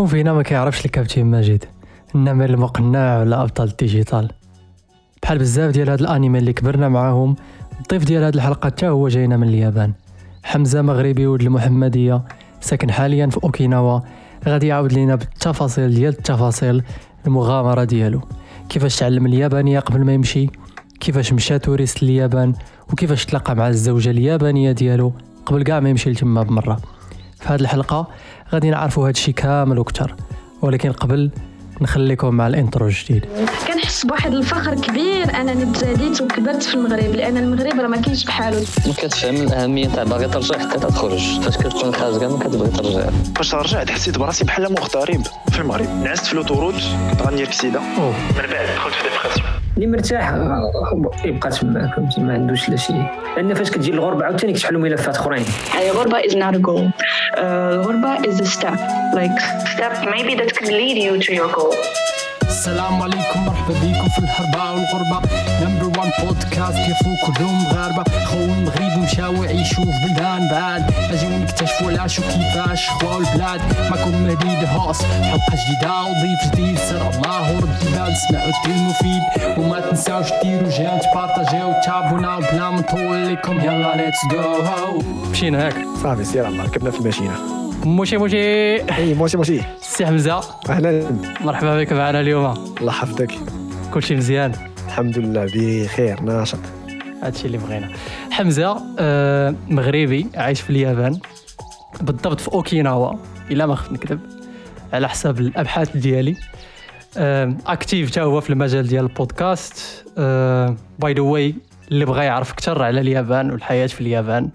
شكون فينا ما كيعرفش الكابتن ماجد. النمر المقنع ولا أبطال الديجيتال. بحال بزاف ديال هاد الأنيمي اللي كبرنا معاهم الضيف ديال هاد الحلقة حتى هو جاينا من اليابان. حمزة مغربي ولد المحمدية ساكن حاليا في أوكيناوا. غادي يعاود لينا بالتفاصيل ديال التفاصيل المغامرة ديالو. كيفاش تعلم اليابانية قبل ما يمشي؟ كيفاش مشى touriste لليابان؟ وكيفاش تلاقى مع الزوجة اليابانية ديالو قبل كاع ما يمشي لتما بمرة؟ في هذه الحلقة غادي نعرفوا هذا الشيء كامل وكثر ولكن قبل نخليكم مع ال intro الجديد. كنحس بواحد الفخر كبير أنني تزاديت وكبرت في المغرب لأن المغرب راه ما كاينش بحالو. ما كتفهم الأهمية تاع باغي ترجع حتى تخرج فاش كتكون خارج كاع ما كتبغي ترجع. فاش رجعت حسيت براسي بحال مغترب في المغرب. نعست في l'autoroute كنت غندير كسيده. من بعد دخلت في dépression اللي مرتاح يبقى تما فهمتي ما عندوش لا شيء لأن فاش كتجي الغربه عاوتاني كيتحلوا ملفات أخرين is not a goal. Uh, الغربة is a step. Like step maybe that could lead you to your goal. السلام عليكم مرحبا بكم في الهربة والغربة. number one podcast يفوق كلهم مغاربة خو المغرب مشاو يعيشوا في بلدان بعاد. أجيو نكتشفوا علاش وكيفاش خواو البلاد. معكم مهدي هوس حلقة جديدة وضيف جديد. سر الله ورد البال سمعوا الدين المفيد وما تنساوش ديروا j'aime تبارطاجيو تابوناو بلا ما نطول لكم. يلا let's جو مشينا هاك. صافي سير الله ركبنا في ال machine. موشي موشي. إي موشي موشي. سي حمزة. أهلا. مرحبا بك معنا اليوم. الله يحفظك. كلشي مزيان. الحمد لله بخير ناشط. هادشي اللي بغينا. حمزة آه مغربي عايش في اليابان. بالضبط في أوكيناوا. إلا ما خفت نكذب. على حساب الأبحاث ديالي. آه actif حتى هو في المجال ديال البودكاست. by the way اللي بغى يعرف أكثر على اليابان والحياة في اليابان.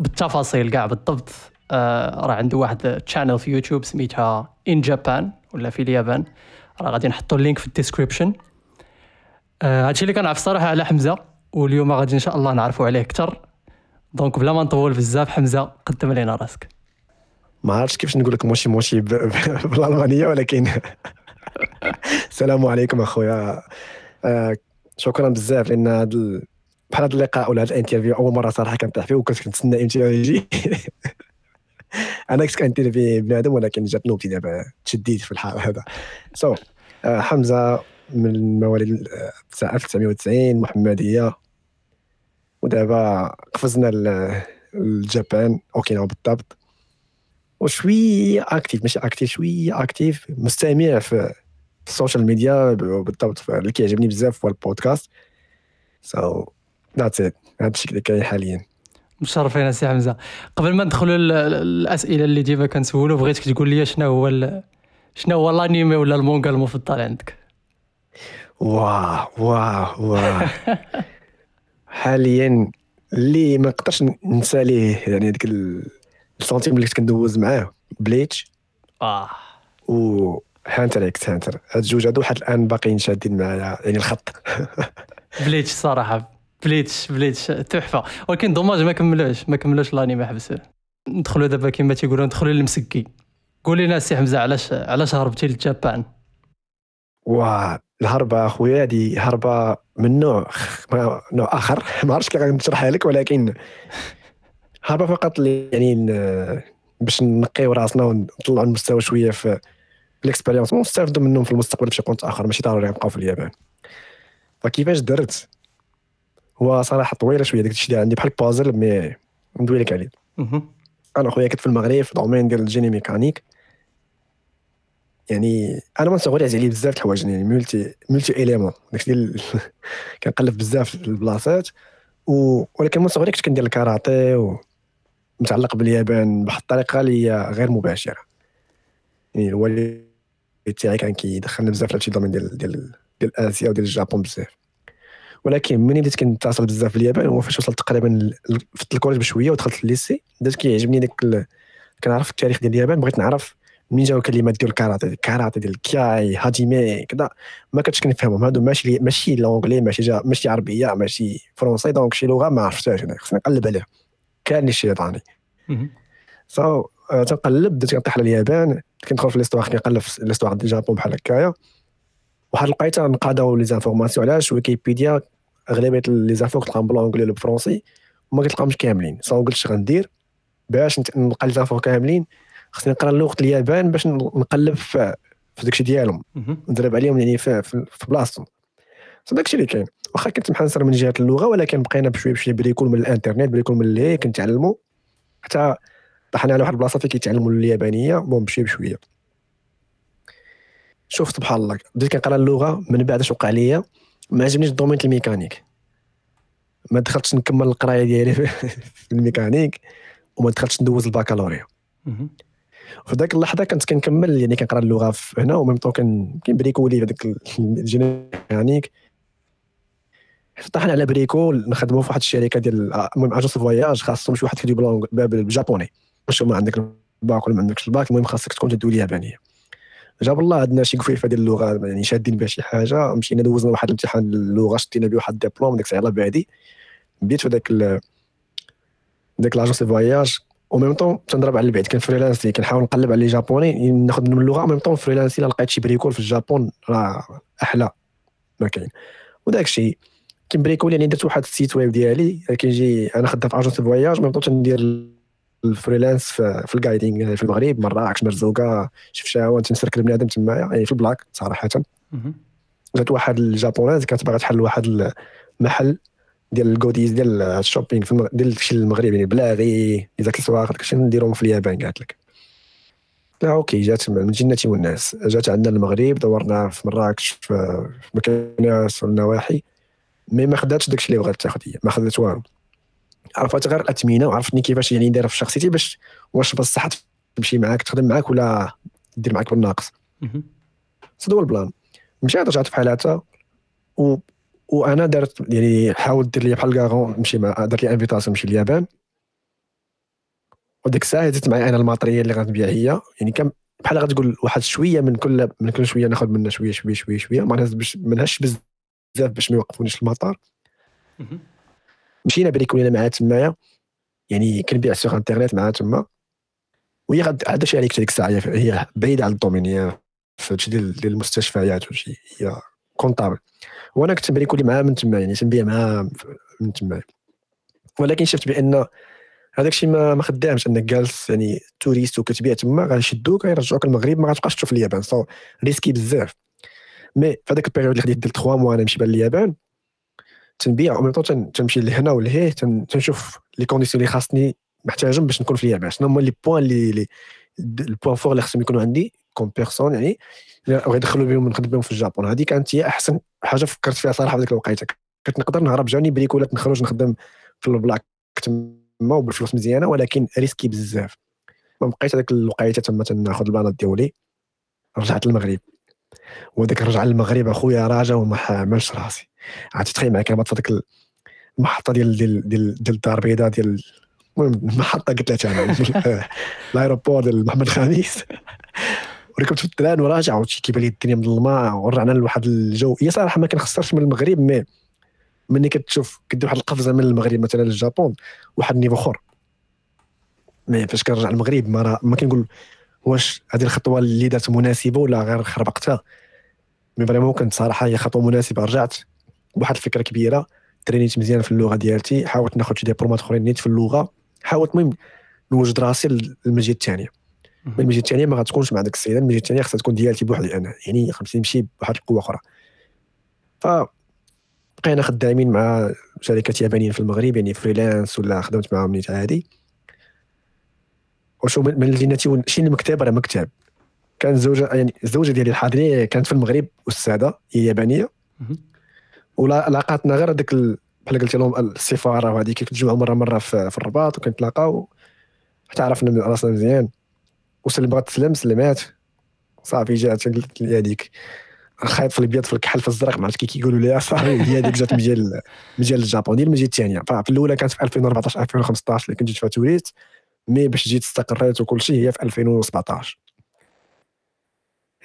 بالتفاصيل كاع بالضبط. آه راه عنده واحد channel في يوتيوب سميتها in Japan ولا في اليابان. راه غادي نحطوا ال link في ال description. آه، هادشي اللي كنعرف الصراحة على حمزة واليوم غادي إن شاء الله نعرفوا عليه أكثر donc بلا ما نطول بزاف حمزة قدم لنا راسك. ما عرفتش كيفاش نقول لك موشي موشي بالألمانية ولكن السلام عليكم أخويا. آه، شكرا بزاف لأن ال- بحال هذا اللقاء ولا هذا ال interview أول مرة صراحة كنطيح فيه وكنت كنتسنى إمتى يجي أنا كنت كن interviewي بنادم ولكن جات نوبتي دابا تشديت في الحال هذا. so حمزة من مواليد آه، 1990 محمدية. ودابا قفزنا للجابان اوكيناوا بالضبط. وشويه actif ماشي actif شوية actif مستمع في ال social media بالضبط اللي كيعجبني بزاف هو ال podcast. so that's it هذا الشيء اللي كاين حاليا. مشرفين سي حمزة. قبل ما ندخلوا الاسئله اللي ديما كنسولو بغيتك تقول لي شنو هو ال- شنو هو الأنمي ولا المونغا المفضل عندك؟ waw waw waw حاليا اللي ما نقدرش ننسى ليه يعني ديك ال- السنتيم اللي كنت كندوز معاه Bleach. آه. و Hunter x Hunter. هاد الجوج هادو لحد الآن باقيين شادين معايا يعني الخط. Bleach صراحة. Bleach Bleach. تحفة. ولكن dommage ما كملوش ما كملوش الانمي حبسوه ندخلوا دابا كما تيقولوا ندخلوا للمسكي قول لنا سي حمزة علاش علاش هربتي للجابان؟ واه الهربة أخويا هذه هربة من نوع نوع آخر. ما عرفتش كيف غنشرحها لك ولكن هربة فقط يعني باش نقيو راسنا ونطلعوا المستوى شوية في ال expérience ونستافدوا منهم في المستقبل بشي conte آخر. ماشي ضروري نبقاو في اليابان. فكيفاش درت؟ هو صراحة طويلة شوية داك الشيء اللي عندي بحال بازل مي ندوي لك عليه. أنا خويا كنت في المغرب في domaine ديال ال génie mécanique. يعني أنا من صغري عزيز عليه بزاف الحوايج يعني multi multi éléments داكشي ديال كنقلب بزاف البلاصات. و... ولكن من صغري كنت كندير الكاراتيه ومتعلق باليابان بواحد الطريقة اللي هي غير مباشرة. يعني الوالد تاعي كان كيدخلنا بزاف في هادشي ال domaine ديال ديال ديال آسيا وديال ال Japon بزاف. ولكن ملي بديت كنتصل بزاف في اليابان هو فاش وصلت تقريبا فتت ال collège بشوية ودخلت ال lycée بدات كيعجبني داك ال- كنعرف التاريخ ديال اليابان بغيت نعرف منين جاو الكلمات ديال الكاراتيه الكاراتيه ديال الكياي هاجيمي كذا ما كنتش كنفهمهم. هادو ماشي ماشي l'anglais ماشي جا ماشي عربية ماشي فرونسي donc شي لغة ما عرفتهاش أنا خصني نقلب عليها. كان الشيطاني. so آه، تنقلب بديت كنطيح على اليابان كندخل في l'histoire كنقلب في l'histoire ديال الجابون بحال هكايا. واحد لقيت نقاداو les informations علاش؟ ويكيبيديا أغلبية les infos كتلقاهم ب l'anglais ولا بالفرونسي وما كتلقاهمش كاملين. so قلت غندير؟ باش نلقى les infos كاملين خصني نقرا لغه اليابان باش نقلب في في داكشي ديالهم. نضرب عليهم يعني في, في, في بلاصتهم. So داكشي اللي كاين. واخا كنت محنصر من جهة اللغة ولكن بقينا بشويه بشوية bricole من الانترنت bricole من اللي كنتعلموا حتى طحنا على واحد البلاصة فين كيتعلموا اليابانيه bon بشويه بشوية. شوف سبحان الله بديت كنقرا اللغة من بعد اش وقع ليا ما عجبنيش ال domaine الميكانيك. ما دخلتش نكمل القراية ديالي في الميكانيك وما دخلتش ندوز البكالوريا. مهم. في ذاك اللحظة كنت كنكمل يعني كنقرا اللغة هنا و même temps كان كنبريكولي هذاك ال générique طحنا على bricole نخدموا في واحد الشركة ديال المهم agence voyage خاصهم شي واحد ديبلوم بالجابوني واش ما عندك الباك ولا ما عندكش الباك المهم خاصك تكون تدوي اليابانيه جاب الله عندنا شي قفيفه ديال اللغة يعني شادين بها شي حاجة مشينا دوزنا واحد الامتحان اللغة شدينا به واحد الدبلوم ديك الساعة بعدي. بديت في ذاك ال- ديك l'agence voyage. و même temps تنضرب على البعد كان freelancer كنحاول نقلب على les Japonais ناخذ من اللغة. و même temps freelancer لقيت شي bricole في ال Japon راه أحلى. ما كاين. وداك الشيء كن bricole يعني درت واحد ال site web ديالي كيجي أنا خدام في agence voyage même temps تندير ال freelance في, في ال guiding في المغرب مراكش مرزوقه شفشاون تن circule بنادم تمايا يعني في ال black صراحة. جات واحد ال Japonaise كانت باغا تحل واحد المحل ديال ال goodies ديال ال shopping في المغ... ديال الشيء المغربي يعني بلاغي ديال الاسواق داكشي نديرهم في اليابان قالت لك. لا OK جات من جنتي والناس. جات عندنا المغرب دورنا في مراكش في في مكناس والنواحي mais ما خداتش داكشي اللي بغات تاخذ هي ما خدات والو. عرفت غير الأثمنة وعرفتني كيفاش يعني نديرها في شخصيتي باش واش بصح تمشي معاك تخدم معاك ولا دير معاك بالناقص. هذا هو ال plan مشيت رجعت في حالاتها و... وأنا درت يعني حاولت دير لي بحال garant نمشي مع درت لي invitation نمشي اليابان وديك الساعة زدت معايا أنا ال matériel اللي غنبيع هي يعني كان بحال غتقول واحد شوية من كل من كل شوية ناخذ منها شوية شوية شوية شوية. ما نهش بزاف باش ما يوقفونيش المطار. مشينا بريكولينا معاه تمايا يعني كنبيع sur Internet معاه تما. وهي هذا الشيء عليك ديك الساعة هي- بعيدة على ال domaine هي في هادشي ديال المستشفيات وشي هي comptable وأنا كنت bricoler معاه من تما يعني تنبيع معاه من تما. ولكن شفت بأن هذاك الشيء ما ما خدامش أنك جالس يعني touriste وكتبيع تما غيشدوك غيرجعوك المغرب ما غتبقاش تشوف اليابان. c'est risqué بزاف. mais في هذاك ال période اللي خديت ديال 3 mois أنا نمشي بان اليابان تنبيع و même temps تنمشي لهنا ولهيه تن- تنشوف les conditions اللي خاصني محتاجهم باش نكون في اليابان. شنو هما les points اللي ال points forts اللي خصهم يكونوا عندي comme personne يعني. اللي غيدخلوا بهم نخدم بهم في ال Japon. هذه كانت هي أحسن حاجة فكرت فيها صراحة في ذيك الوقيتة. كنت نقدر نهرب جاني بريكولات نخرج نخدم في ال black تما وبالفلوس مزيانة ولكن risqué بزاف. ما بقيت هذيك الوقيتة تما تناخذ البلانات ديالي. رجعت للمغرب. وديك الرجعه للمغرب أخويا راجع وما حاملش راسي. عرفتي تخيل معايا في ديك المحطة ديال ديال ديال الدار البيضاء ديال المهم المحطة قلت لها أنا. ال aéroport ديال محمد الخامس وركبت في ال train وراجع وشي كيبان لي الدنيا مظلمه ورجعنا لواحد الجو. هي صراحة ما كنخسرش من المغرب mais ملي كتشوف كدير واحد القفزة من المغرب مثلا لل Japon واحد ال niveau أخر. mais فاش كنرجع المغرب ما, ما كنقول واش هذه الخطوة اللي دارت مناسبة ولا غير خربقتها. mais vraiment كانت صراحة هي خطوة مناسبة رجعت. بواحد الفكرة كبيرة ترينيت مزيان في اللغة ديالتي حاولت ناخذ شي ديبلومات أخرين نيت في اللغة حاولت المهم نوجد راسي للمجية الثانية. المجية الثانية ما غتكونش مع داك السيدة المجية الثانية خصها تكون ديالتي بوحدي أنا يعني خصني نمشي بواحد القوة أخرى. ف بقينا خدامين مع شركات يابانيين في المغرب يعني freelance ولا خدمت معاهم نيت عادي. وشو من لجيناتي شي المكتب راه مكتب. كان الزوجه يعني الزوجه ديالي الحاضريه كانت في المغرب أستاذة هي يابانية. مهم. ولا لاقاتنا غير هذيك ال- بحال قلت لهم السفارة وهذيك كنتجمعوا مرة مرة في, في الرباط وكنتلاقاو حتى عرفنا من راسنا مزيان. وسلم بغات تسلم سلمات. صافي جات هذيك. خايط في الابيض في الكحل في الزرق ما عرفت كي كيقولوا لي صافي هي هذيك جات مجال مجال الجابون ديال المجال الثانية ففي الأولى كانت في 2014 2015 اللي كنت جيت فيها توريست mais باش جيت استقريت وكل شيء هي في 2017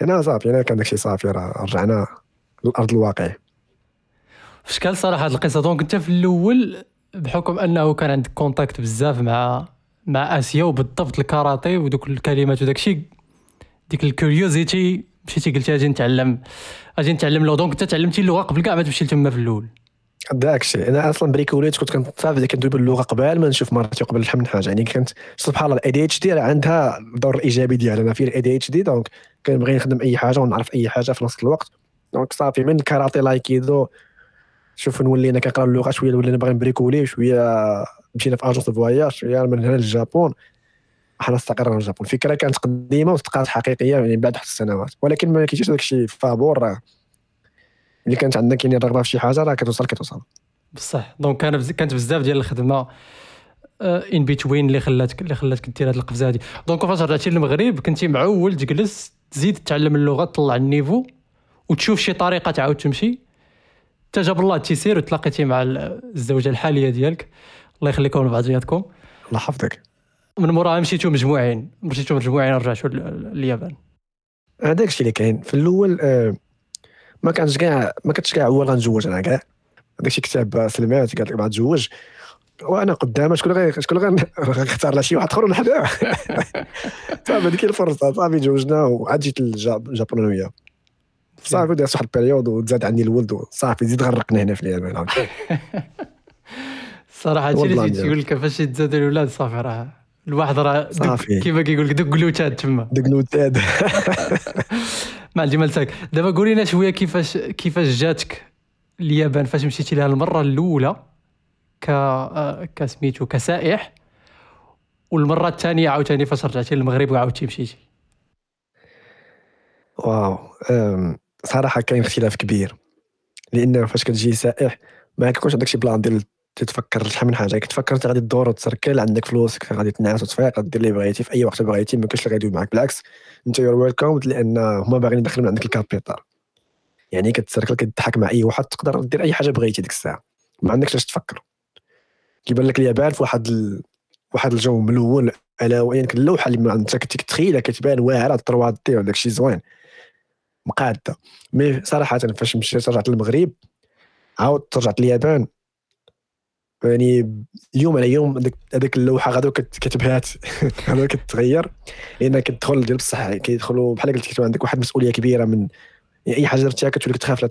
هنا صافي هنا كان داكشي صافي راه رجعنا للأرض الواقع في صراحة هاد القصة donc انت في الأول بحكم أنه كان عندك contact بزاف مع مع آسيا وبالضبط الكاراتيه ودوك الكلمات وداك الشيء ديك ال curiosité مشيتي قلتي أجي نتعلم أجي نتعلم لغة donc انت تعلمتي اللغة قبل كاع ما تمشي لتما في الأول. داك الشيء أنا أصلا بريكوليت كنت كنصافي كندوي باللغة قبل ما نشوف مرتي قبل الحمل حاجة. يعني كانت سبحان الله ال ADHD عندها الدور الإيجابي ديالها. أنا في ال ADHD donc كنبغي نخدم أي حاجة ونعرف أي حاجة في نفس الوقت. donc صافي من كاراتي ل aïkido شوف نولينا كنقرأ اللغة شوية ولينا باغي ن bricoler شوية مشينا في agence voyage شوية من هنا لل Japon. حنا استقرنا في ال Japon. الفكرة كانت قديمة وتقات حقيقية يعني بعد واحد السنوات. ولكن ما كيجيش الشيء فابور. راه اللي كانت عندك يعني الرغبة في شي حاجة راه كتوصل كتوصل. بصح. donc كان. كانت بزاف ديال الخدمة in between اللي خلاتك اللي خلاتك دير هذه القفزة هذه donc فاش رجعتي للمغرب كنتي معول تجلس تزيد تعلم اللغة تطلع ال niveau وتشوف شي طريقة تعاود تمشي. حتى جاب الله التيسير وتلاقيتي مع الزوجة الحالية ديالك. الله يخليكم لبعضياتكم الله يحفظك. من موراها مشيتوا مجموعين. مشيتوا مجموعين رجعتوا لليابان. هذاك الشيء اللي كاين. في الأول آه، ما كانش كاع ما كنتش كاع هو غنتزوج أنا كاع. داكشي كتاب سلمات قال لك ما تزوج. وأنا قدامها شكون غير شكون غنختار لا شي واحد آخر ونحدا صافي هذيك الفرصة. صافي تزوجنا وعاد جيت لل Japon وياه صافي دازت واحد ال période وتزاد عندي الولد وصافي زيد غرقنا هنا في اليابان. صراحة هادشي اللي تيقول لك فاش يتزادوا الاولاد صافي راه الواحد راه صافي. كيما كيقول لك دق لوتاد تما. دق لوتاد مع الجمال تاعك دابا قولي لنا شوية كيفاش كيفاش جاتك اليابان؟ فاش مشيتي لها المرة الأولى ك كسميتو كسائح والمرة الثانية عاوتاني فاش رجعتي للمغرب وعاودتي مشيتي. wow. صراحة كاين اختلاف كبير لأن فاش كتجي سائح ما كيكونش عندك شي plan ديال تتفكر شحال من حاجة كتفكر أنت غادي تدور وت circuler عندك فلوسك غادي تنعس وتفيق دير اللي بغيتي في أي وقت بغيتي ما كاينش اللي غيدوي معاك. بالعكس أنت you're welcome لأن هما باغيين يدخلوا من عندك ال capital يعني كتسركل كتضحك مع أي واحد تقدر دير أي حاجة بغيتي ديك الساعة. ما عندكش علاش تفكر. كيبان لك اليابان في واحد ال... واحد الجو ملون ألا يعني اللوحة اللي أنت كنت تخيلها كتبان واعرة 3 دي وداك زوين. مقادة. mais صراحة فاش مشيت رجعت للمغرب عاود رجعت اليابان يعني يوم على يوم هذيك اللوحة غادي كتبهات. غادي كتغير. لأن كتدخل ديال بصح كيدخلوا بحال قلت كتكون عندك واحد المسؤولية كبيرة من يعني أي حاجة درتيها كتولي تخاف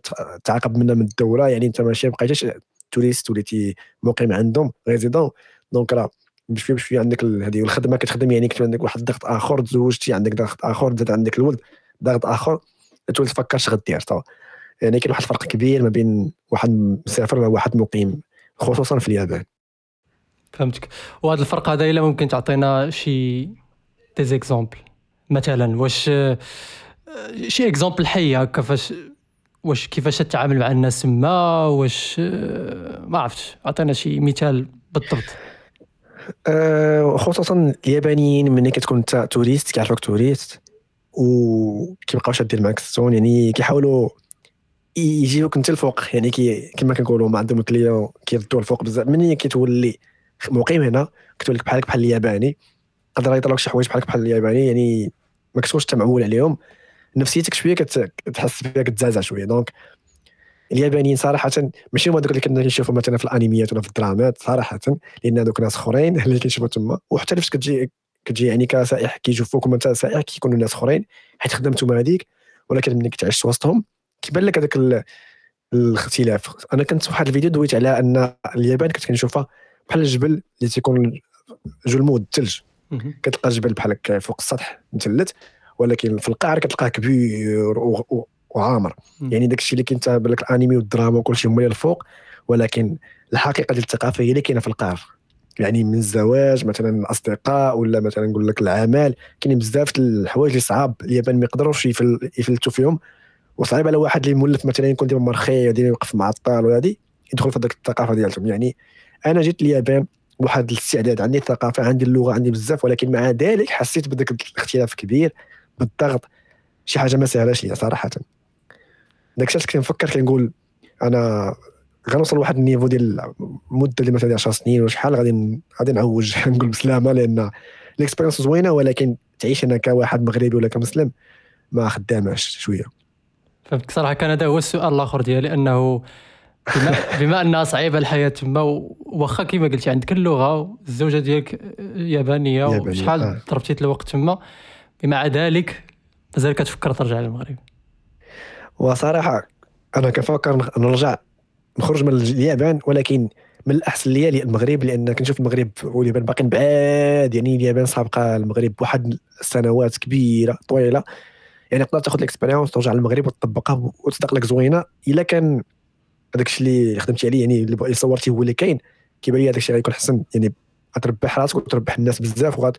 تعاقب منها من الدولة. يعني أنت ماشي بقيتيش touriste وليتي مقيم عندهم résident. donc راه بشويه بشوية عندك هذه والخدمه كتخدم. يعني كتولي عندك واحد الضغط آخر تزوجتي عندك ضغط آخر زاد عندك الولد ضغط آخر. تولي تفكر اش غدير يعني كاين واحد الفرق كبير ما بين واحد مسافر وواحد مقيم خصوصا في اليابان. فهمتك. وهذا الفرق هذا إلا ممكن تعطينا شي des exemples مثلا واش شي exemple حي هكا فاش واش كيفاش تتعامل مع الناس تما واش ما عرفتش. عطينا شي مثال بالضبط. أه خصوصا اليابانيين ملي كتكون انت touriste كيعرفوك touriste وكيبقاو شادين معاك السون يعني كيحاولوا يجيوك انت الفوق يعني كي كما كنقولوا ما عندهم ال client كيردوا الفوق بزاف. ملي كتولي مقيم هنا كتولي بحالك بحال الياباني يقدر يطلعوك شي حوايج بحالك بحال الياباني يعني ما كتكونش انت معول عليهم. نفسيتك شوية كتحس فيها كتزعزع شوية. donc اليابانيين صراحة ماشي هما دوك اللي كنا كنشوفوا مثلا في الانميات ولا في الدرامات صراحة لأن هذوك ناس أخرين اللي كنشوفوا تما. وحتى فاش كتجي كتجي يعني كسائح كيشوفوك انت سائح كيكونوا ناس أخرين. حيت خدمتهم هذيك ولكن ملي كتعيش وسطهم كيبان لك هذاك الاختلاف. أنا كنت واحد الفيديو دويت على أن اليابان كنت كنشوفها بحال الجبل اللي تيكون جلمود الثلج كتلقى الجبل بحال هكا فوق السطح مثلث ولكن في القعر كتلقاه كبير وعامر. يعني داك الشيء اللي كاين بالك الانمي والدراما وكل شيء هما الفوق ولكن الحقيقة ديال الثقافة هي اللي كاينة في القعر يعني من الزواج مثلا الأصدقاء ولا مثلا نقول لك العمل كاينين بزاف الحوايج اللي صعاب اليابان ما يقدروش يفلتوا فيهم. وصعيب على واحد اللي مولف مثلا يكون ديما مرخي وديما يوقف معطل وهذه يدخل في هذيك الثقافة ديالهم يعني أنا جيت اليابان بواحد الاستعداد عندي الثقافة عندي اللغة عندي بزاف ولكن مع ذلك حسيت بداك الاختلاف الكبير بالضغط. شي حاجة ما سهلاش هي صراحة. داك الشيء كنفكر كنقول أنا غنوصل لواحد النيفو ديال المده اللي مثلا 10 سنين وشحال غادي غادي نعوج نقول بسلامه لأن الاكسبيرينس زوينة ولكن تعيش أنا كواحد مغربي ولا كمسلم ما خداماش شوية. فهمتك. صراحة كان هذا هو السؤال الآخر ديالي أنه بما, بما أنها صعيبة الحياة تما واخا كما قلتي عندك اللغة الزوجه ديالك يابانية وشحال آه. ضربتي الوقت تما بمع ذلك مازال كتفكر ترجع للمغرب؟ وصراحة أنا كنفكر نرجع نخرج من اليابان ولكن من الأحسن ليا لي المغرب لأن كنشوف المغرب واليابان باقيين بعاد يعني اليابان سابقة المغرب بواحد السنوات كبيرة طويلة. يعني تقدر تاخذ الاكسبيريونس ترجع للمغرب وتطبقها وتصدق لك زوينة. إلا كان هذاك الشيء اللي خدمتي عليه يعني اللي صورتي هو اللي كاين. كيبان لي هذاك الشيء غيكون حسن يعني غتربح راسك وتربح الناس بزاف وغات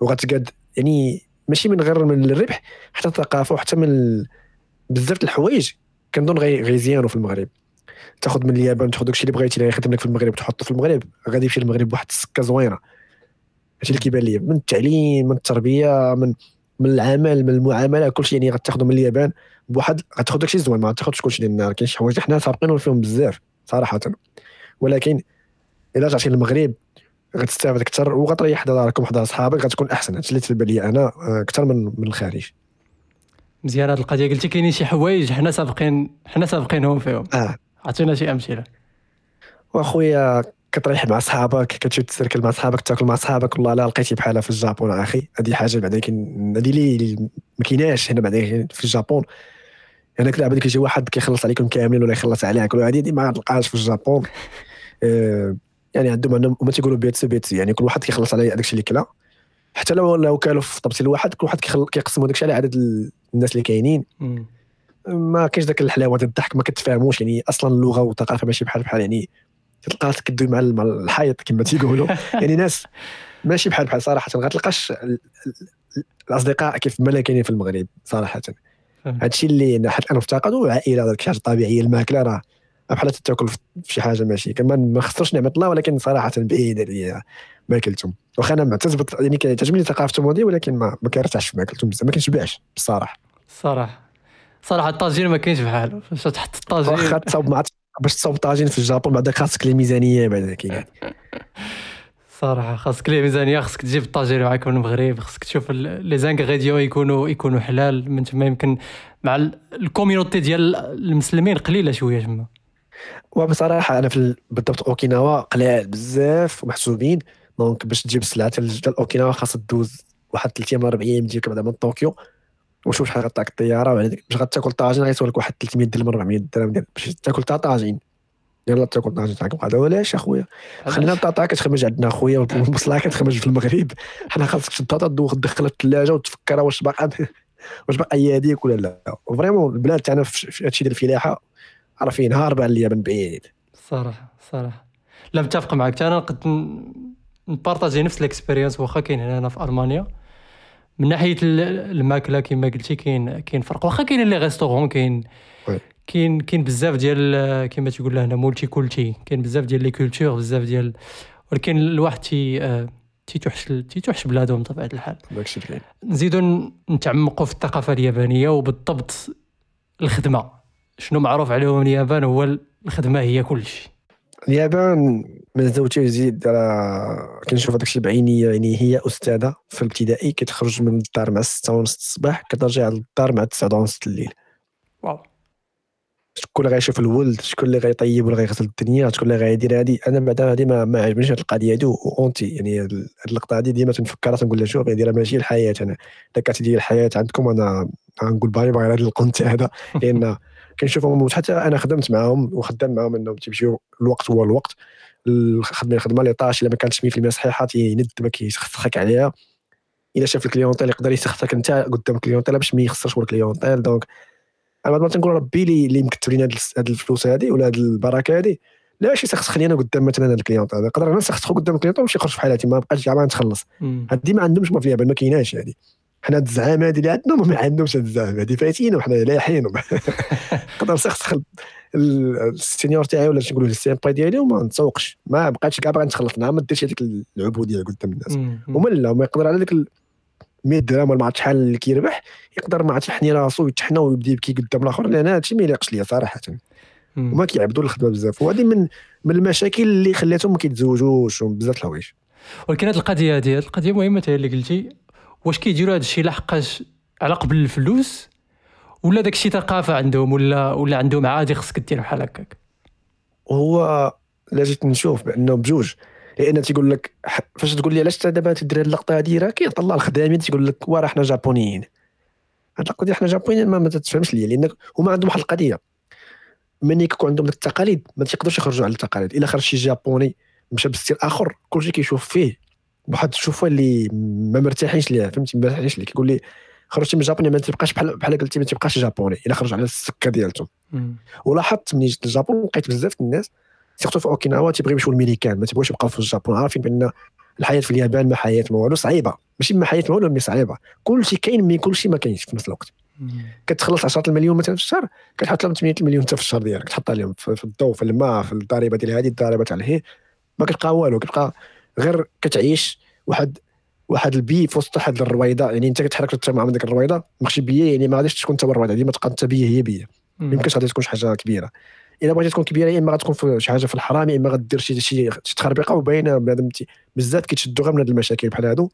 وغتقاد يعني ماشي من غير من الربح حتى الثقافة وحتى من. بزاف الحوايج كنظن غي غيزيانوا في المغرب. تاخذ من اليابان تاخذ داكشي اللي بغيتي اللي يخدم لك في المغرب تحطه في المغرب. غادي يمشي للمغرب بواحد السكة زوينة. هادشي اللي كيبان لي من التعليم من التربية من من العمل من المعاملة كلشي يعني غتاخذوا من اليابان بواحد غتاخذ داكشي زوين ما غتاخذش كلشي لأن كاين شي حوايج حنا سابقين فيهم بزاف صراحة. ولكن إلا رجعتي للمغرب غتستافد أكثر وغتريح داركم حدا صحابك غتكون أحسن. هادشي اللي تبان لي أنا أكثر من من الخارج. مزيان هذه القضية. قلتي كاينين شي حوايج حنا سابقين حنا سابقينهم فيهم. آه. عطينا شي أمثلة. وأخويا كتريح مع صحابك كتمشي تسركل مع صحابك تاكل مع صحابك. والله لا لقيتي بحالها في الجابون أخي. هذه حاجة بعدا كاين هذه اللي ما كايناش هنا بعدا في الجابون. يعني كذا بعدا كيجي واحد كيخلص عليكم كاملين ولا يخلص عليك ولا هذه ما تلقاهاش في الجابون. آه يعني عندهم عندهم هما تيقولوا べつべつ يعني كل واحد كيخلص على داكشي اللي كلا. حتى لو لو كانوا في طبسي الواحد كل واحد كيقسموا داكشي على عدد الناس اللي كاينين. ما كاينش داك الحلاوة ديال الضحك ما كتفاهموش يعني أصلا اللغة والثقافة ماشي بحال بحال يعني تلقى كدوي مع الحيط كما تيقولوا. يعني ناس ماشي بحال بحال صراحة غتلقاش الأصدقاء كيف ما كاينين في المغرب صراحة. هادشي اللي حيت أنا مفتقد عائلة داك حاجة طبيعية الماكلة راه بحال تاكل في شي حاجة ماشي. كمان ما خسرش نعمة الله ولكن صراحة بعيد عليا ماكلتهم واخا أنا معتز يعني كتعجبني ثقافتهم هذه ولكن ما ما كنرتاحش في ماكلتهم بزاف ما كنشبعش بصراحة. الصراحه صراحة الطاجين ما كاينش بحالو فاش تحط الطاجين. واخا تصاوب مع باش تصاوب طاجين في الجابون بعدا خاصك لي ميزانية بعدا كي صراحة خاصك لي ميزانية خاصك تجيب الطاجين معاك من المغرب خاصك تشوف les ingrédients يكونوا يكونوا حلال. من تما يمكن مع ال community ديال المسلمين قليلة شوية تما. وبصراحة أنا في بالضبط أوكيناوا قلال بزاف ومحسوبين. donc باش تجيب السلعه ديال اوكيناوا خاص دوز واحد ثلاث أيام ولا أربع أيام تجيك بعدا من طوكيو. وشوف شحال غطاك الطيارة باش غتاكل طاجين غيسول لك واحد 300 درهم 400 درهم باش تاكل تا طاجين. يلا تاكل طاجين تاعك هذا ولاش أخويا؟ خلينا البطاطا كتخرج عندنا أخويا والبصله كتخرج في المغرب. حنا خاصك تشد البطاطا تدخلها في الثلاجة وتفكرها واش باقا واش باقا هي هذيك ولا لا. vraiment البلاد تاعنا في هادشي ديال الفلاحة نهار بان ليا من بعيد. صراحة صراحة. لا متفق معك أنا نقد نبارطاجي نفس ال expérience واخا كاين هنا في ألمانيا. من ناحية الماكلة كما قلتي كاين كاين فرق. واخا كاين les restaurants كاين كاين كاين بزاف ديال كما تيقول هنا multikulti كاين بزاف ديال les cultures بزاف ديال ولكن الواحد تي تيتوحش تيتوحش بلادهم بطبيعة الحال. داكشي كاين. نزيدو نتعمقوا في الثقافة اليابانية وبالضبط الخدمة. شنو معروف عليهم اليابان هو الخدمة هي كل شيء اليابان من زوجتي يزيد راه كنشوف هذاك الشيء بعيني يعني هي أستاذة في الابتدائي كتخرج من الدار مع 6 ونص الصباح كترجع للدار مع 9 ونص الليل. واو. شكون اللي غيشوف الولد؟ شكون اللي غيطيب ولا غيغسل الدنيا؟ شكون اللي غيدير هذه أنا بعدا هذه ما, ما عجبنيش هذه القضية هذه واونتي يعني هذه اللقطة هذه ديما تنفكرها تنقول لها شوف هذه ماشي الحياة أنا إلا كانت الحياة عندكم أنا غنقول bye bye هذا القنت هذا. لأن كنشوفهم حتى أنا خدمت معاهم وخدام معاهم إنهم تيمشيو الوقت هو الوقت. الخدمه الخدمه les tâches إلا ما كانتش 100% صحيحة تيند ما كيسخسخك عليها. إلا شاف ال clientèle يقدر يسخسك انت قدام ال clientèle باش ما يخسرش ال clientèle. donc أنا ما تنقول ربي اللي مكتب لنا هاد الفلوس هذه ولا هاد البركة هذه لا شي سخسخني أنا قدام مثلا هاد ال client هذا نقدر أنا نسخسخو قدام ال client ويمشي يخرج في حالاتي ما بقاش كاع ما نتخلص هادي ما عندهمش ما في اليابان ما كايناش هادي. حنا هاد الزعامه هادي اللي عندنا ما عندهمش هاد الزعامه هادي فايتين وحنا لايحين نقدر نسخسخ ال senior تاعي ولا نقولوا ال 先輩 ديالي وما نتسوقش. ما بقاتش كاع باغي نتخلص ما ديرش هذيك العبودية قدام الناس. هما لا ما يقدر على ديك 100 درهم ولا ما عرفت شحال اللي كيربح يقدر ما عرفت يحني راسو ويتحنى ويبدا يبكي قدام الآخر لأن هادشي ما يليقش ليا صراحة. وما كيعبدوا الخدمة بزاف. وهذه من من المشاكل اللي خلاتهم ما كيتزوجوش وبزاف الحوايج. ولكن هذه القضية هذه القضية مهمة اللي قلتي. واش كيديروا هذا الشيء لحقاش على قبل الفلوس؟ ولا داك الشيء ثقافه عندهم؟ ولا ولا عندهم عادي خصك دير بحال هكاك؟ هو لا جيت نشوف بانه بجوج. لأن تيقول لك فاش تقول لي علاش دابا تدير هذه اللقطة هذه راه كيطلع الخدامين تيقول لك وراه حنا جابونيين. هاد ديال حنا جابونيين ما, ما تتفهمش ليا لأن هما عندهم واحد القضية. ملي كيكون عندهم التقاليد ما تيقدرش يخرجوا على التقاليد. إلا خرج شي جابوني مشى ب style آخر كلشي كيشوف فيه. بواحد الشوفه اللي ما مرتاحينش ليها فهمتي؟ ما مرتاحينش ليه كيقول لي خرجتي من جابوني ما تبقاش بحال بحال قلتي ما تبقاش جابوني إلا خرج على السكة ديالتهم مم. ولاحظت ملي جيت للجابون لقيت بزاف الناس surtout في أوكيناوا تيبغيو يمشيو للميريكان ما تيبغيوش يبقاو في الجابون. عارفين بأن الحياة في اليابان ما حياة ما والو صعيبة. ماشي ما حياة ما والو mais صعيبة. كلشي كاين مي كلشي ما كاينش في نفس الوقت. كتخلص 10 المليون مثلا في الشهر كتحط لهم 8 المليون انت في الشهر ديالك. تحط عليهم في الضوء في الماء في الضريبة ديال هذه الضريبة تاع الهي ما كتبقى والو كتبقى غير كتعيش واحد واحد البي في وسط واحد الرويضة. يعني انت كتحرك من ديك الرويضة ماخشي بيه يعني ما غاديش تكون انت الرويضة. ديما تبقى انت بيه هي بيه مم. ما يمكنش غادي تكون شي حاجة كبيرة. إلا بغيتي تكون كبيرة يا إما غتكون في شي حاجة في الحرام يا إما غدير شي شي تخربيقة. وباينه بنادم بزاف كيتشدوا غير من هاد المشاكل بحال هادو.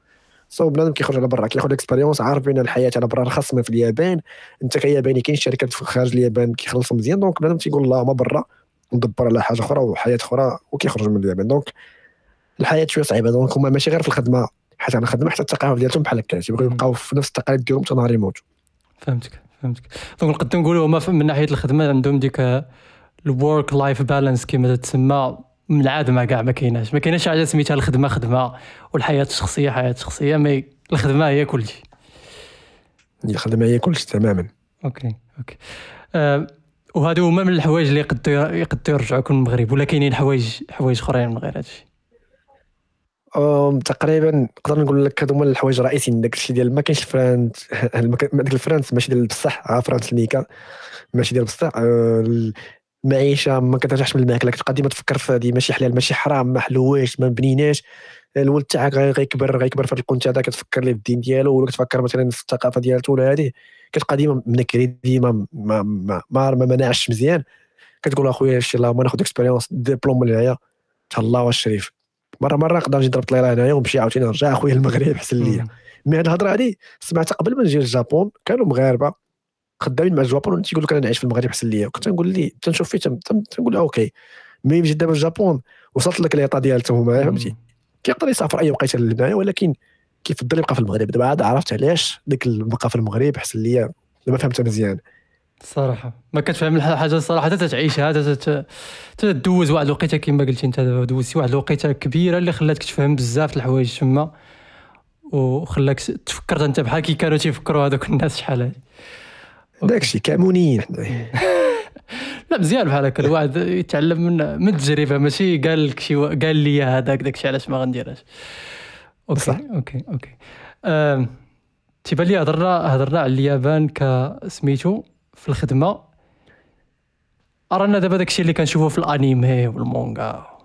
so بنادم كيخرج على برا كياخذ expérience عارف بان الحياة على برا رخص من في اليابان. انت كياباني كاين شركات في خارج اليابان كيخلصوا مزيان. donc بنادم تيقول لا ما برا ندبر على حاجة أخرى وحياة أخرى وكيخرج من اليابان. donc الحياة شوية صعيبة. donc هما ماشي غير في الخدمة حتى على الخدمه حتى الثقافه ديالهم بحال هكا. تيبغيو. يبقاو في نفس التقاليد ديالهم حتى نهار يموتوا فهمتك فهمتك. دونك نقدر نقولوا هما من ناحية الخدمة عندهم ديك ال work life balance كما تسمى منعدمه كاع ما كايناش. ما كايناش حاجة سميتها الخدمة خدمة والحياة الشخصية حياة شخصية mais الخدمة هي كل شيء الخدمة هي كلشي تماما. okay okay. أه وهادو هما من الحوايج اللي يقدروا يقدروا يرجعوكم للمغرب ولا كاينين حوايج حوايج أخرين من غير هادشي؟ تقريبا نقدر نقول لك هادو هما الحوايج الرئيسيين داك الشيء ديال ما كاينش فرانس. ديك الفرانس ماشي ديال بصح ها فرانس نيكا ماشي ديال بصح. المعيشة ما كترجعش من الماكلة. كتبقى ديما تفكر في هذه ماشي حلال ماشي حرام ما حلويش ما بنيناش. الولد تاعك غي- غيكبر غيكبر في هذا الكونت هذا كتفكر ليه في الدين ديالو ولا كتفكر مثلا في الثقافة ديالته ولا هذه كتبقى ديما منكري ديما ما ما ما, ما مناعش مزيان. كتقول أخويا شي الله ما ناخذ اكسبيريونس ديبلوم لهيا تهلا والشريف مره مرة نقدر نجي نضرب طليره هنايا ونمشي عاوتاني نرجع أخويا المغرب حسن ليا. mais هاد الهضرة هادي سمعتها قبل ما نجي لل Japon كانوا مغاربة خدامين مع ال Japon تيقول لك أنا نعيش في المغرب حسن ليا. كنت نقول لي تنشوف فيه تنقول له okay. mais جيت دابا ال Japon وصلت لك l'état ديالتهم هما فهمتي؟ كيقدر يسافر أي وقيتة لهنايا ولكن كيفضل يبقى في المغرب؟ دابا عاد عرفت علاش؟ ديك البقاء في المغرب حسن ليا. دابا فهمتها مزيان. الصراحه ما كتفهم الحاجة الصراحة. حتى تعيشها حتى تدوز واحد الوقيتة كما قلتي انت دابا دوزتي واحد الوقيتة كبيرة اللي خلاتك تفهم بزاف الحوايج تما وخلاك تفكر انت بحال كي كانوا تيفكروا هذوك الناس شحال هادي. داكشي كامونيين. لا مزيان بحال هكا. الواحد يتعلم من من التجربة. ماشي قال لك شي قال لي هذاك داكشي علاش ما غنديرهاش. okay صح. okay okay. تيبان لي هضرنا هضرنا على اليابان كسميتو في الخدمة. رانا دابا داكشي اللي كنشوفو في ال anime وال manga.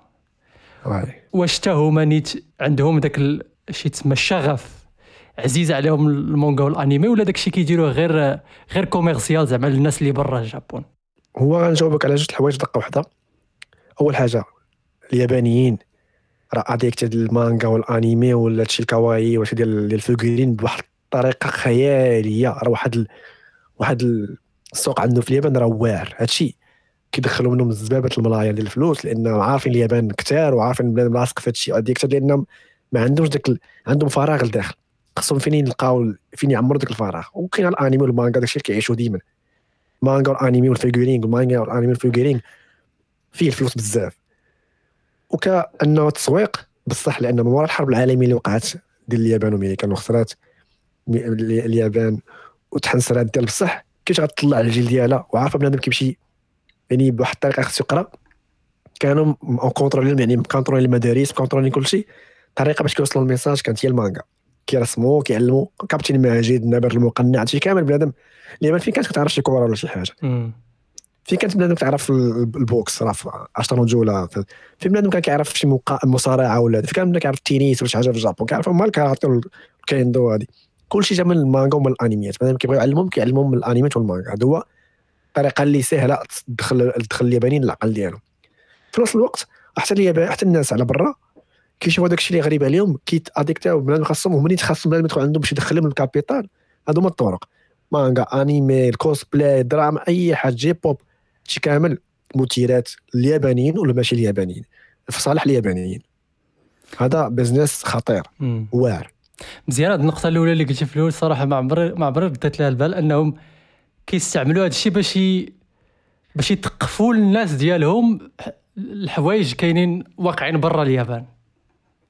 واش حتى هما نيت عندهم داك ال- شي تسمى الشغف عزيز عليهم ال manga وال anime ولا داكشي كيديروه غير غير commercial زعما للناس اللي برا ال Japon؟ هو غنجاوبك على جوج الحوايج دقة واحدة. أول حاجة اليابانيين راه addict ال manga وال anime ولا هادشي ال kawaii ولا ديال ال figurines بواحد الطريقة خيالية. راه واحد ال... واحد السوق عنده في اليابان راه واعر. هادشي كيدخلوا منهم زبابه الملايير ديال الفلوس لأن عارفين اليابان كتار وعارفين بلاد لاصق في هادشي addict لأنهم ما عندهمش داك. عندهم فراغ لداخل. خصهم فين يلقاو فين يعمروا داك الفراغ. وكاين ال anime وال manga داكشي اللي كيعيشوا ديما. مانجا والأنيمي والفيغورين والمانجا والأنيمي والفيغورين فيه الفلوس بزاف. وكأنه تسويق بصح لأن من وراء الحرب العالمية اللي وقعت ديال اليابان وأمريكا وخسرات اليابان وتحنسرات ديال بصح كيفاش غتطلع على الجيل ديالها؟ وعارفة بنادم كيمشي يعني بواحد الطريقة خصو يقرأ. كانوا contrôlé يعني contrôlé المدارس contrôlé كلشي. طريقة باش كيوصلوا ال message كانت هي المانجا. كيرسموا كيعلموا. كابتن ماجد النمر المقنع هادشي كامل بنادم. اليابان فين كانت كتعرف شي كورة ولا شي حاجة. فين كانت بنادم تعرف ال- ال boxe؟ راه في 10 رجوله في- فين بنادم كان كيعرف شي مصارعة ولا فين كان بنادم كيعرف التنس ولا شي حاجة في ال Japon؟ كيعرف هما الكاراتي والكيندو هادي. كلشي جا من المانجا ومن الانميات بنادم كيبغيو يعلمهم كيعلمهم من الانميات والمانجا. هذا هو الطريقة اللي سهلة. تدخل تدخل اليابانيين للعقل ديالهم. في نفس الوقت حتى اليابان حتى الناس على برا كيشوفوا داكشي اللي غريب عليهم كيتاديكتاو بنادم خاصهم هما اللي يتخصصوا بنادم يدخل عندهم باش يدخلهم ال capital هادو هما الطرق. manga anime ال cosplay دراما أي حاجة J-pop شي كامل. مثيرات اليابانيين ولا ماشي اليابانيين؟ في صالح اليابانيين. هذا business خطير. واعر. مزيان. هاد النقطة الأولى اللي قلتي في الأول صراحة ما عمري ما عمري بدات لها البال أنهم كيستعملوا هذا الشيء باش. باش يثقفوا الناس ديالهم الحوايج كاينين واقعين برا اليابان.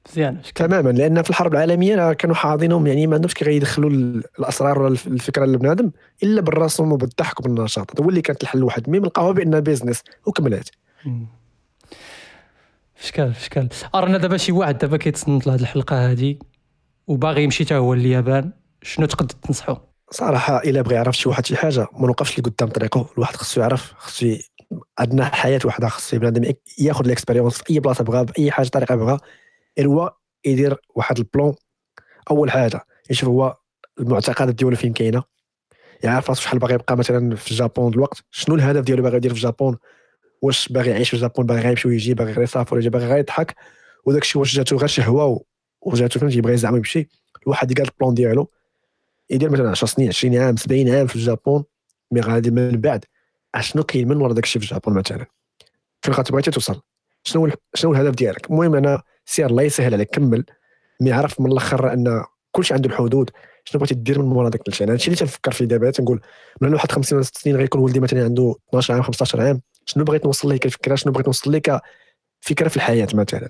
مزيان. تماما لأن في الحرب العالمية كانوا حاضينهم يعني ما عندهمش كي غيدخلوا الأسرار ولا الفكرة لبنادم إلا بالرسم وبالضحك وبالنشاط. هو اللي كانت الحل الواحد mais لقاوها بانها business وكملات. فشكال فشكال. أرنا دابا شي واحد دابا كيتصنت لهاد الحلقة هادي. وباغي يمشي حتى هو لليابان شنو تقدر تنصحو؟ صراحة إلا بغى يعرف شي واحد شي حاجة ما نوقفش لي قدام طريقه الواحد خصو يعرف خصو عندنا حياة واحدة خصو بنادم ياخذ ال expérience في أي بلاصة بغا بأي حاجة طريقة بغا هو يدير واحد ال plan. أول حاجة يشوف هو المعتقدات ديالو فين كاينة يعرف راسو شحال باغي يبقى مثلا في ال Japon دلوقت شنو الهدف ديالو باغي يدير في ال Japon؟ واش باغي يعيش في ال Japon؟ باغي يمشي ويجي باغي يسافر ويجي باغي غير يضحك وداك الشيء واش جاتو غير شهوة وجاتو فهمتي يبغي زعما يمشي. الواحد يقاد ال plan ديالو يدير مثلا 10 سنين 20 عام 70 عام في ال Japon. mais غادي من بعد. أشنو كاين من ورا داك الشيء في ال Japon مثلا؟ فين غتبغي توصل. شنو شنو الهدف ديالك؟ المهم أنا سير الله يسهل عليك كمل. mais عرف من الأخر أن كلشي عنده الحدود. شنو بغيتي دير من مورا داك الشيء؟ هادشي اللي تنفكر فيه دابا تنقول من واحد 50 ولا 60 سنين غيكون ولدي مثلا عنده 12 عام 15 عام. شنو بغيت نوصل ليه كفكرة؟ شنو بغيت نوصل ليه كفكرة في الحياة مثلا؟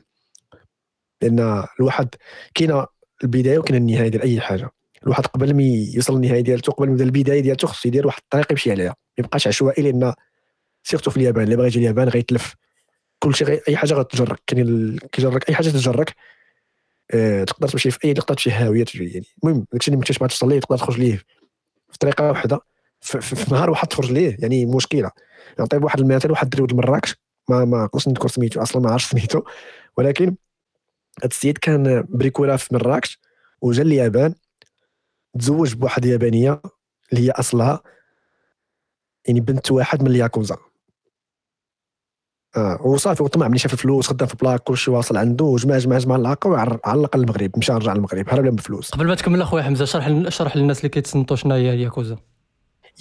لأن الواحد كاينة البداية وكاينة النهاية ديال أي حاجة. الواحد قبل ما يوصل للنهاية ديالته قبل ما يبدأ البداية ديالته خصو يدير واحد الطريق يمشي عليها. ما يبقاش عشوائي لأن سيرتو في اليابان. اللي بغى يجي اليابان غيتلف. كل شيء أي حاجة غتجرك. كاين كيجرك أي حاجة تجرك أه تقدر تمشي في أي نقطه تمشي هاويه يعني المهم داكشي اللي ما توصل ليه تقدر تخرج ليه في طريقة واحدة في, في, نهار واحد تخرج ليه. يعني مشكلة. نعطي واحد المثال واحد الدري ولد مراكش. ما ما نذكر سميتو أصلا ما عرفتش سميتو. ولكن هذا السيد كان بريكولا في مراكش وجا اليابان تزوج بواحد يابانية اللي هي أصلها يعني بنت واحد من الياكوزا. آه وصافي وطمع ملي شاف الفلوس خدام في بلاك كلشي واصل عنده وجمع جمع جمع العاقه وعلق المغرب مشى رجع للمغرب هرب بالفلوس قبل ما تكمل أخويا حمزة شرح شرح للناس اللي كيتصنتوا شنو هي الياكوزا.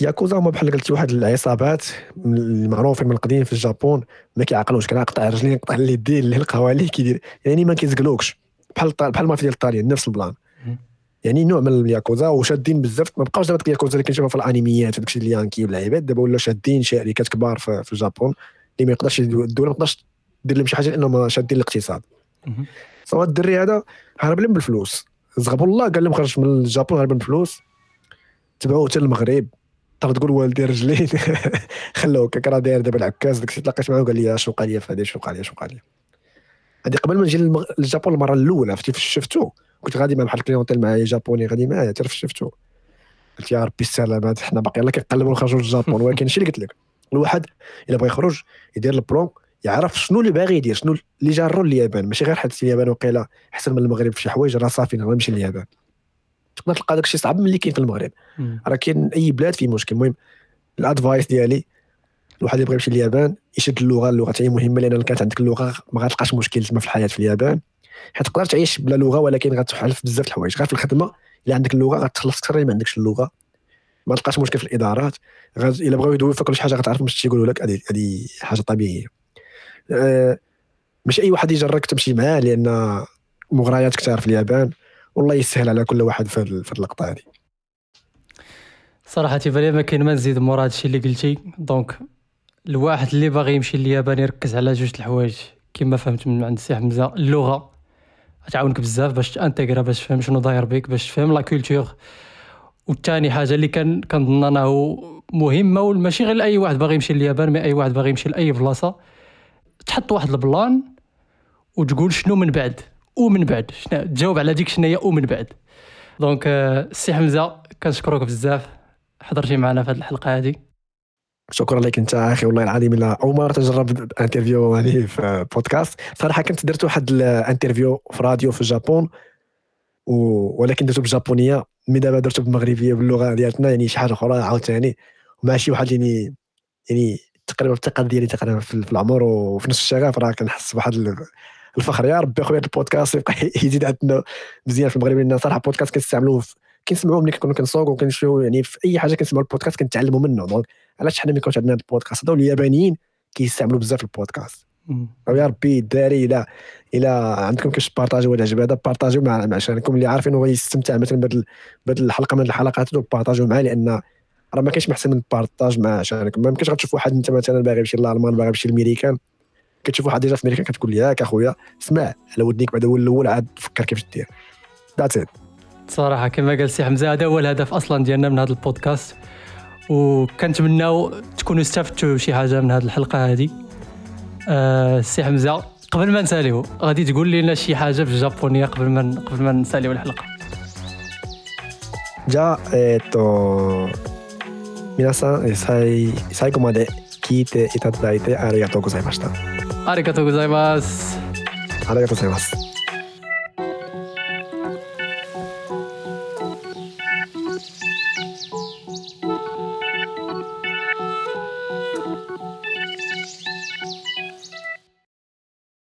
ياكوزا هما بحال قلتي واحد العصابات المعروفين من القديم في الجابون ما كيعقلوش كان قطع رجلين قطع اليدين اللي لقاو عليه كيدير. يعني ما كيزقلوكش. بحال بحال المافيا ديال الطاليان نفس ال plan. يعني نوع من الياكوزا وشادين بزاف. ما بقاوش دابا الياكوزا اللي كنشوفها في الأنيميات وداكشي اليانكي واللعيبات دابا ولاو شادين شركات كبار في, في الجابون اللي ما يقدرش الدولة ما تقدرش دير لهم شي حاجة لانهم شادين الاقتصاد. سواء الدري هذا هرب لهم بالفلوس. زغبوا الله قال لهم خرج من الجابون هرب بالفلوس. تبعوه حتى المغرب تقدر تقول والدي رجلين. خلوه كان راه داير دابا العكاز داك تلاقيت معاه وقال لي شنو قال لي فهادي شنو قال لي شنو قال لي هذه قبل ما نجي للجابون المرة الأولى فاش شفتو؟ كنت غادي مع بحال ال clientèle معايا جابوني غادي معايا تعرف شفتو. قلت يا ربي السلامات حنا باقي يلاه كنقلبوا نخرجوا للجابون ولكن الشيء اللي قلت لك؟ الواحد إلا بغى يخرج يدير البلون يعرف شنو اللي باغي يدير شنو اللي جارو لليابان ماشي غير حيت اليابان وقيلة أحسن من المغرب في شي حوايج راه صافي نمشي لليابان. تقدر تلقى داكشي صعب من اللي كاين في المغرب. راه كاين أي بلاد فيه مشكل. المهم الادفايس ديالي الواحد يبغي يمشي لليابان يشد اللغة. اللغة هي مهمة لأن كانت عندك اللغة ما غتلقاش مشكل تما في الحياة في اليابان. حيت تقدر تعيش بلا لغة ولكن غتحالف بزاف الحوايج. غير في الخدمة إلا عندك اللغة غتخلص أكثر ما عندكش اللغة. ما تلقاش مشكل في الإدارات. غز... إلا بغاو يدويو فيك شي حاجة غتعرف باش تيقولوا لك هذه هذه حاجة طبيعية. أه ماشي أي واحد يجرك تمشي معاه لأن مغريات كثار في اليابان. والله يسهل على كل واحد في, اللقطة هذه. صراحة تيبان ما كاين ما نزيد مورا هادشي اللي قلتي. donc الواحد اللي باغي يمشي لليابان يركز على جوج الحوايج. كما فهمت من عند السي حمزة اللغة. تعاونك بزاف باش ت intégrer باش تفهم شنو داير بك باش تفهم la culture والثاني حاجة اللي كان كنظن أنه مهمة وماشي غير لأي واحد باغي يمشي لليابان mais أي واحد باغي يمشي لأي بلاصة. تحط واحد ال plan وتقول شنو من بعد. ومن بعد؟ شنو؟ تجاوب على ديك شنو هي ومن بعد. donc السي حمزة كنشكرك بزاف. حضرتي معنا في هذه الحلقة هذه. شكرا لك أنت أخي والله العظيم الا اول مره تجرب interview هذه في بودكاست صراحة كنت درت واحد ال interview في راديو في الجابون و... ولكن درته بالجابونيه mais دابا درته بالمغربيه باللغة ديالتنا يعني شي حاجة أخرى عاوتاني. ومع شي واحد يعني يعني تقريبا الثقه ديالي تقريبا في العمر وفي نفس الشغف. راه كنحس بواحد الفخر يا ربي أخويا البودكاست يبقى يزيد عندنا مزيان في المغرب لأن صراحة بودكاست كنستعملوه كنسمعوه ملي كنا كنسوق وكنشوفوا يعني في أي حاجة كنسمعوا البودكاست كنتعلموا منه. donc علاش حنا ما يكونش عندنا البودكاست؟ هذا اليابانيين كيستعملوا بزاف البودكاست. يا ربي الدراري إلى إلى عندكم كيفاش بارطاجيو هذا العجب هذا بارطاجيو مع مع شريككم اللي عارفين هو يستمتع مثلا بهذه الحلقة من الحلقات بارطاجيو معاه لأن راه ما كاينش محسن من ال partage مع عشانك ما يمكنش غتشوف واحد أنت مثلا باغي يمشي لألمان باغي يمشي للميريكان كتشوف واحد ديجا في امريكا كتقول لي ياك اخويا اسمع على ودنيك بعد هو الاول عاد فكر كيفاش دير ذاتس ات صراحه كما قال سي حمزه هذا هو الهدف اصلا ديالنا من هذا البودكاست وكنتمناو تكونوا استفدتوا شي حاجه من هذه الحلقه هذه آه سي حمزه قبل ما نساليو غادي تقول لنا شي حاجه بالجابونيه قبل ما قبل ما نساليو الحلقه じゃあえっ、と皆さんえー最最後まで聞いていただいてありがとうございました ありがとうございます。ありがとうございます。